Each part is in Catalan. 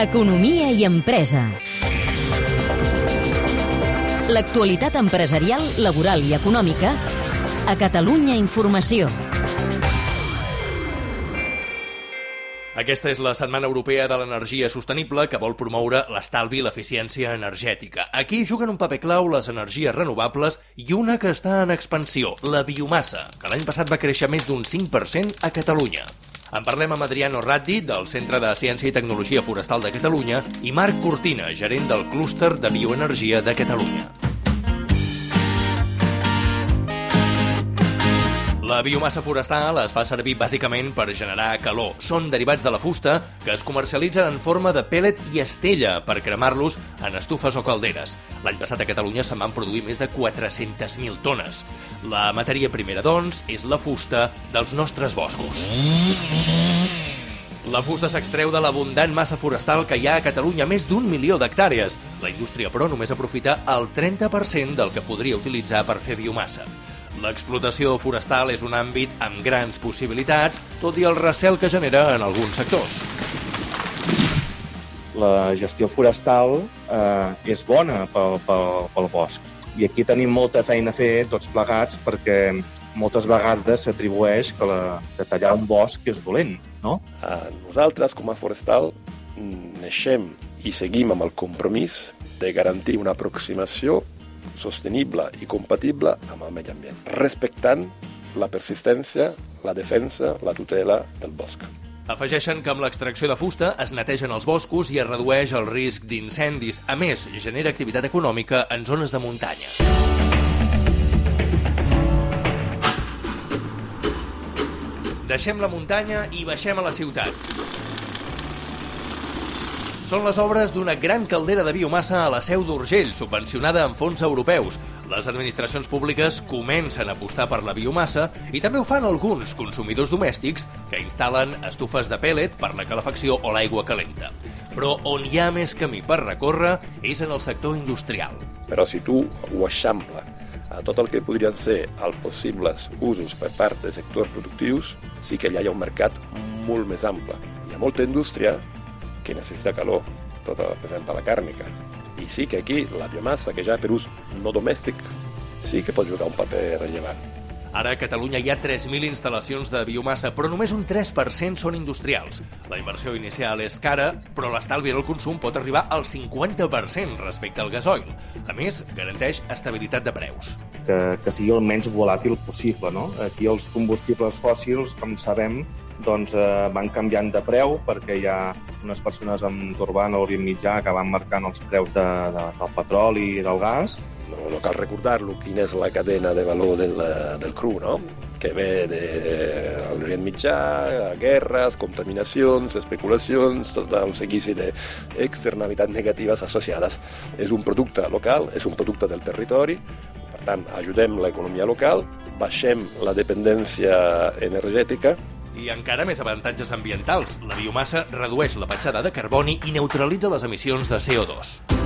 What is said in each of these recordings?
Economia i empresa. L'actualitat empresarial, laboral i econòmica a Catalunya Informació. Aquesta és la Setmana Europea de l'Energia Sostenible que vol promoure l'estalvi i l'eficiència energètica. Aquí juguen un paper clau les energies renovables i una que està en expansió, la biomassa, que l'any passat va créixer més d'un 5% a Catalunya. En parlem amb Adriano Ratti, del Centre de Ciència i Tecnologia Forestal de Catalunya, i Marc Cortina, gerent del Clúster de Bioenergia de Catalunya. La biomassa forestal es fa servir bàsicament per generar calor. Són derivats de la fusta que es comercialitzen en forma de pèl·let i estella per cremar-los en estufes o calderes. L'any passat a Catalunya se'n van produir més de 400.000 tones. La matèria primera, doncs, és la fusta dels nostres boscos. La fusta s'extreu de l'abundant massa forestal que hi ha a Catalunya, més d'un milió d'hectàrees. La indústria, però, només aprofita el 30% del que podria utilitzar per fer biomassa. L'explotació forestal és un àmbit amb grans possibilitats, tot i el recel que genera en alguns sectors. La gestió forestal eh, és bona pel, pel, pel bosc. I aquí tenim molta feina a fer tots plegats perquè moltes vegades s'atribueix que, la, que tallar un bosc és dolent, no? A nosaltres, com a forestal, neixem i seguim amb el compromís de garantir una aproximació sostenible i compatible amb el medi ambient, respectant la persistència, la defensa, la tutela del bosc. Afegeixen que amb l'extracció de fusta es netegen els boscos i es redueix el risc d'incendis. A més, genera activitat econòmica en zones de muntanya. Deixem la muntanya i baixem a la ciutat. Són les obres d'una gran caldera de biomassa a la seu d'Urgell, subvencionada amb fons europeus. Les administracions públiques comencen a apostar per la biomassa i també ho fan alguns consumidors domèstics que instal·len estufes de pèl·let per la calefacció o l'aigua calenta. Però on hi ha més camí per recórrer és en el sector industrial. Però si tu ho eixampla a tot el que podrien ser els possibles usos per part de sectors productius, sí que allà hi ha un mercat molt més ample. Hi ha molta indústria que necessita calor, tota, exemple, la càrnica. I sí que aquí la biomassa, que ja per ús no domèstic, sí que pot jugar un paper rellevant. Ara a Catalunya hi ha 3.000 instal·lacions de biomassa, però només un 3% són industrials. La inversió inicial és cara, però l'estalvi en el consum pot arribar al 50% respecte al gasoil. A més, garanteix estabilitat de preus. Que, que sigui el menys volàtil possible. No? Aquí els combustibles fòssils, com sabem, doncs, eh, van canviant de preu perquè hi ha unes persones amb Turban a l'Orient Mitjà que van marcant els preus de, de, del petroli i del gas. No, no cal recordar-lo quina és la cadena de valor del, del cru, no? que ve de l'Orient Mitjà, guerres, contaminacions, especulacions, tot un seguici d'externalitats negatives associades. És un producte local, és un producte del territori, per tant, ajudem l'economia local, baixem la dependència energètica i encara més avantatges ambientals. La biomassa redueix la petjada de carboni i neutralitza les emissions de CO2.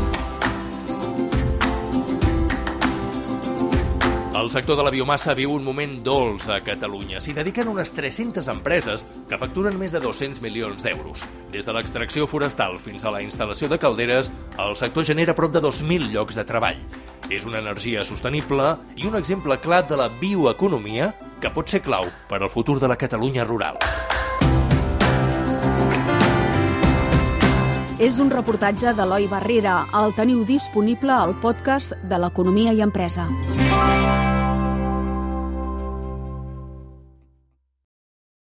El sector de la biomassa viu un moment dolç a Catalunya. S'hi dediquen unes 300 empreses que facturen més de 200 milions d'euros. Des de l'extracció forestal fins a la instal·lació de calderes, el sector genera prop de 2.000 llocs de treball. És una energia sostenible i un exemple clar de la bioeconomia que pot ser clau per al futur de la Catalunya rural. És un reportatge d'Eloi Barrera. El teniu disponible al podcast de l'Economia i Empresa.